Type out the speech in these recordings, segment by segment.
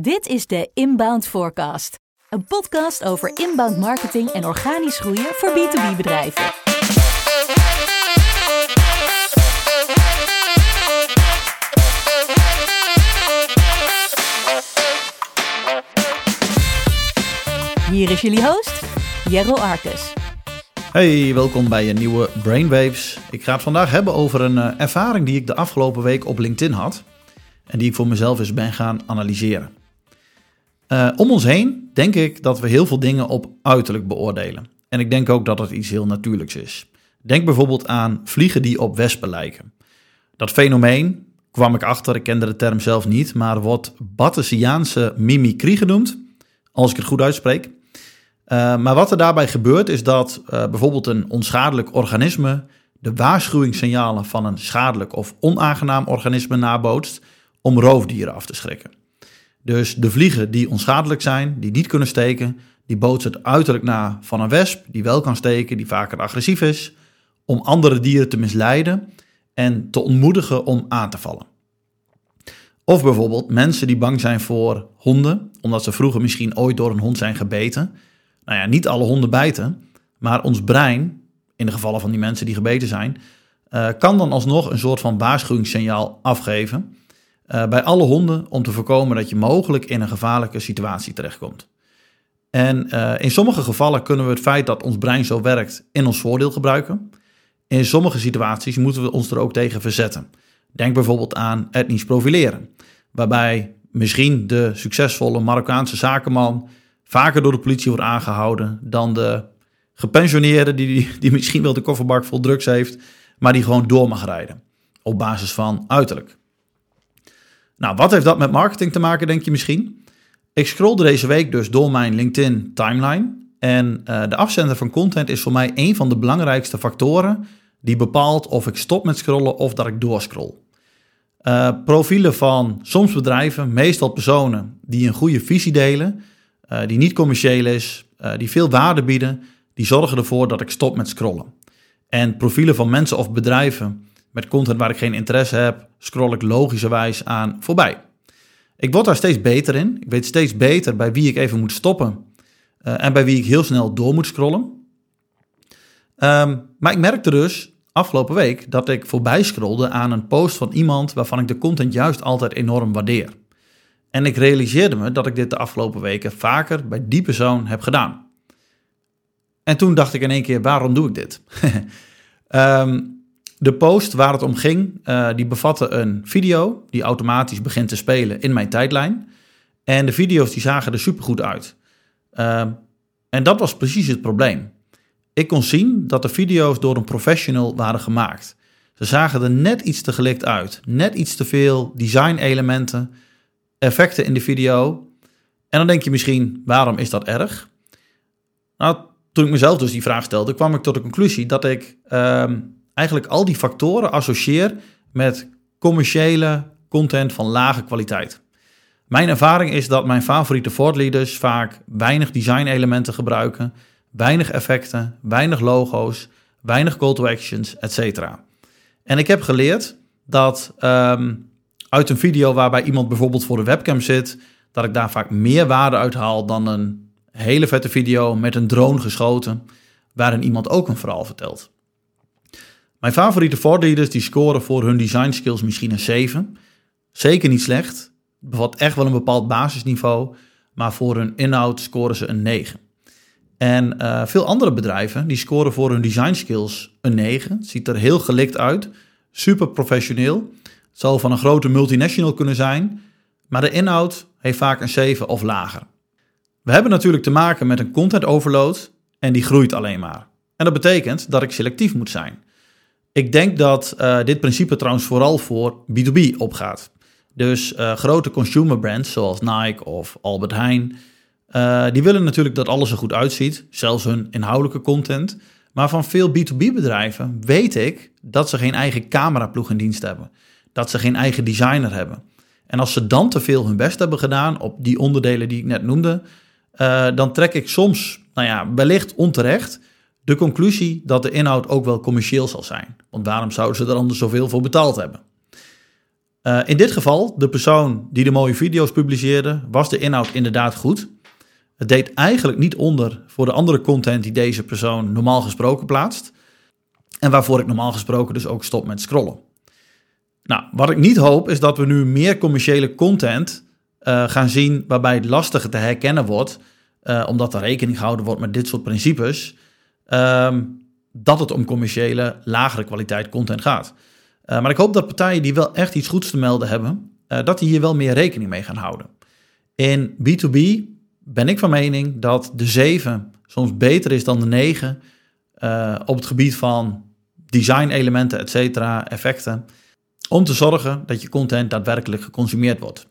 Dit is de Inbound Forecast, een podcast over inbound marketing en organisch groeien voor B2B bedrijven. Hier is jullie host, Jero Arkus. Hey, welkom bij een nieuwe Brainwaves. Ik ga het vandaag hebben over een uh, ervaring die ik de afgelopen week op LinkedIn had en die ik voor mezelf eens ben gaan analyseren. Uh, om ons heen denk ik dat we heel veel dingen op uiterlijk beoordelen. En ik denk ook dat het iets heel natuurlijks is. Denk bijvoorbeeld aan vliegen die op wespen lijken. Dat fenomeen kwam ik achter, ik kende de term zelf niet, maar wordt Batesiaanse mimicry genoemd, als ik het goed uitspreek. Uh, maar wat er daarbij gebeurt is dat uh, bijvoorbeeld een onschadelijk organisme de waarschuwingssignalen van een schadelijk of onaangenaam organisme nabootst om roofdieren af te schrikken. Dus de vliegen die onschadelijk zijn, die niet kunnen steken, die bootsen het uiterlijk na van een wesp die wel kan steken, die vaker agressief is, om andere dieren te misleiden en te ontmoedigen om aan te vallen. Of bijvoorbeeld mensen die bang zijn voor honden, omdat ze vroeger misschien ooit door een hond zijn gebeten. Nou ja, niet alle honden bijten, maar ons brein, in de gevallen van die mensen die gebeten zijn, uh, kan dan alsnog een soort van waarschuwingssignaal afgeven uh, bij alle honden om te voorkomen dat je mogelijk in een gevaarlijke situatie terechtkomt. En uh, in sommige gevallen kunnen we het feit dat ons brein zo werkt in ons voordeel gebruiken. In sommige situaties moeten we ons er ook tegen verzetten. Denk bijvoorbeeld aan etnisch profileren, waarbij misschien de succesvolle Marokkaanse zakenman vaker door de politie wordt aangehouden dan de gepensioneerde die, die misschien wel de kofferbak vol drugs heeft, maar die gewoon door mag rijden op basis van uiterlijk. Nou, wat heeft dat met marketing te maken, denk je misschien? Ik scrollde deze week dus door mijn LinkedIn timeline. En uh, de afzender van content is voor mij een van de belangrijkste factoren die bepaalt of ik stop met scrollen of dat ik doorscroll. Uh, profielen van soms bedrijven, meestal personen die een goede visie delen, uh, die niet commercieel is, die veel waarde bieden, die zorgen ervoor dat ik stop met scrollen. En profielen van mensen of bedrijven met content waar ik geen interesse heb, scroll ik logischerwijs aan voorbij. Ik word daar steeds beter in. Ik weet steeds beter bij wie ik even moet stoppen uh, en bij wie ik heel snel door moet scrollen. Um, maar ik merkte dus afgelopen week dat ik voorbij scrollde aan een post van iemand waarvan ik de content juist altijd enorm waardeer. En ik realiseerde me dat ik dit de afgelopen weken vaker bij die persoon heb gedaan. En toen dacht ik in één keer, waarom doe ik dit? um, De post waar het om ging, uh, die bevatte een video die automatisch begint te spelen in mijn tijdlijn. En de video's die zagen er supergoed uit. Uh, en dat was precies het probleem. Ik kon zien dat de video's door een professional waren gemaakt. Ze zagen er net iets te gelikt uit. Net iets te veel design-elementen, effecten in de video. En dan denk je misschien, waarom is dat erg? Nou, toen ik mezelf dus die vraag stelde, kwam ik tot de conclusie dat ik... Uh, eigenlijk al die factoren associeer met commerciële content van lage kwaliteit. Mijn ervaring is dat mijn favoriete voortleaders vaak weinig design-elementen gebruiken, weinig effecten, weinig logo's, weinig call to actions, etc. En ik heb geleerd dat um, uit een video waarbij iemand bijvoorbeeld voor de webcam zit, dat ik daar vaak meer waarde uit haal dan een hele vette video met een drone geschoten, waarin iemand ook een verhaal vertelt. Mijn favoriete voordeelers die scoren voor hun design skills misschien een 7. Zeker niet slecht. Bevat echt wel een bepaald basisniveau. Maar voor hun inhoud scoren ze een 9. En uh, veel andere bedrijven die scoren voor hun design skills een 9. Het ziet er heel gelikt uit. Super professioneel. Zal van een grote multinational kunnen zijn. Maar de inhoud heeft vaak een 7 of lager. We hebben natuurlijk te maken met een content overload en die groeit alleen maar. En dat betekent dat ik selectief moet zijn. Ik denk dat uh, dit principe trouwens vooral voor B2B opgaat. Dus uh, grote consumer brands zoals Nike of Albert Heijn, uh, die willen natuurlijk dat alles er goed uitziet, zelfs hun inhoudelijke content. Maar van veel B2B bedrijven weet ik dat ze geen eigen cameraploeg in dienst hebben. Dat ze geen eigen designer hebben. En als ze dan te veel hun best hebben gedaan op die onderdelen die ik net noemde, dan trek ik soms, nou ja, wellicht onterecht, de conclusie dat de inhoud ook wel commercieel zal zijn. Want waarom zouden ze er anders zoveel voor betaald hebben? Uh, in dit geval, de persoon die de mooie video's publiceerde, was de inhoud inderdaad goed. Het deed eigenlijk niet onder voor de andere content die deze persoon normaal gesproken plaatst. En waarvoor ik normaal gesproken dus ook stop met scrollen. Nou, wat ik niet hoop is dat we nu meer commerciële content uh, gaan zien waarbij het lastiger te herkennen wordt, uh, omdat er rekening gehouden wordt met dit soort principes, um, dat het om commerciële, lagere kwaliteit content gaat. Uh, maar ik hoop dat partijen die wel echt iets goeds te melden hebben, dat die hier wel meer rekening mee gaan houden. In B2B ben ik van mening dat de 7 soms beter is dan de 9 op het gebied van design-elementen, et cetera, effecten, om te zorgen dat je content daadwerkelijk geconsumeerd wordt.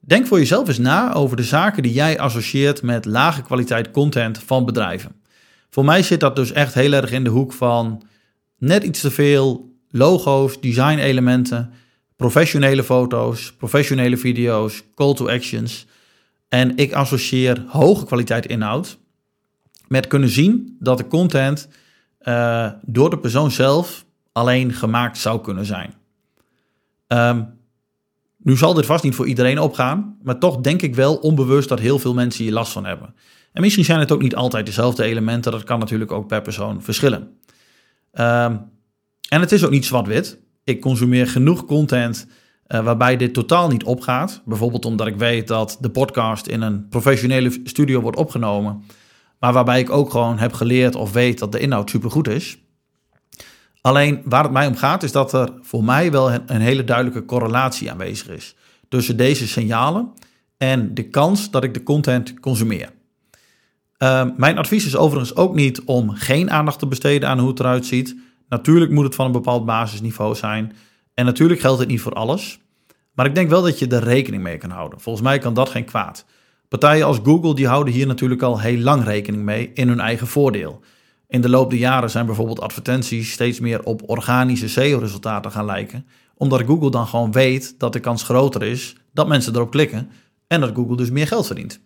Denk voor jezelf eens na over de zaken die jij associeert met lage kwaliteit content van bedrijven. Voor mij zit dat dus echt heel erg in de hoek van net iets te veel logo's, design elementen, professionele foto's, professionele video's, call to actions. En ik associeer hoge kwaliteit inhoud met kunnen zien dat de content uh, door de persoon zelf alleen gemaakt zou kunnen zijn. Um, nu zal dit vast niet voor iedereen opgaan, maar toch denk ik wel onbewust dat heel veel mensen hier last van hebben. En misschien zijn het ook niet altijd dezelfde elementen, dat kan natuurlijk ook per persoon verschillen. Um, en het is ook niet zwart-wit. Ik consumeer genoeg content uh, waarbij dit totaal niet opgaat. Bijvoorbeeld omdat ik weet dat de podcast in een professionele studio wordt opgenomen, maar waarbij ik ook gewoon heb geleerd of weet dat de inhoud supergoed is. Alleen waar het mij om gaat is dat er voor mij wel een hele duidelijke correlatie aanwezig is tussen deze signalen en de kans dat ik de content consumeer. Uh, mijn advies is overigens ook niet om geen aandacht te besteden aan hoe het eruit ziet. Natuurlijk moet het van een bepaald basisniveau zijn. En natuurlijk geldt het niet voor alles. Maar ik denk wel dat je er rekening mee kan houden. Volgens mij kan dat geen kwaad. Partijen als Google die houden hier natuurlijk al heel lang rekening mee in hun eigen voordeel. In de loop der jaren zijn bijvoorbeeld advertenties steeds meer op organische SEO-resultaten gaan lijken, omdat Google dan gewoon weet dat de kans groter is dat mensen erop klikken en dat Google dus meer geld verdient.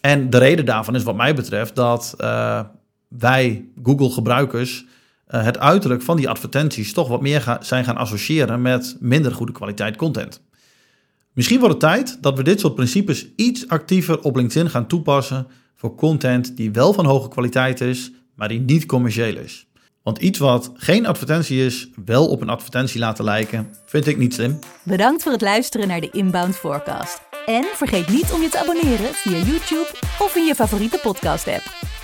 En de reden daarvan is wat mij betreft dat uh, wij Google-gebruikers uh, het uiterlijk van die advertenties toch wat meer zijn gaan associëren met minder goede kwaliteit content. Misschien wordt het tijd dat we dit soort principes iets actiever op LinkedIn gaan toepassen voor content die wel van hoge kwaliteit is, maar die niet commercieel is. Want iets wat geen advertentie is, wel op een advertentie laten lijken, vind ik niet slim. Bedankt voor het luisteren naar de Inbound Forecast. En vergeet niet om je te abonneren via YouTube of in je favoriete podcast-app.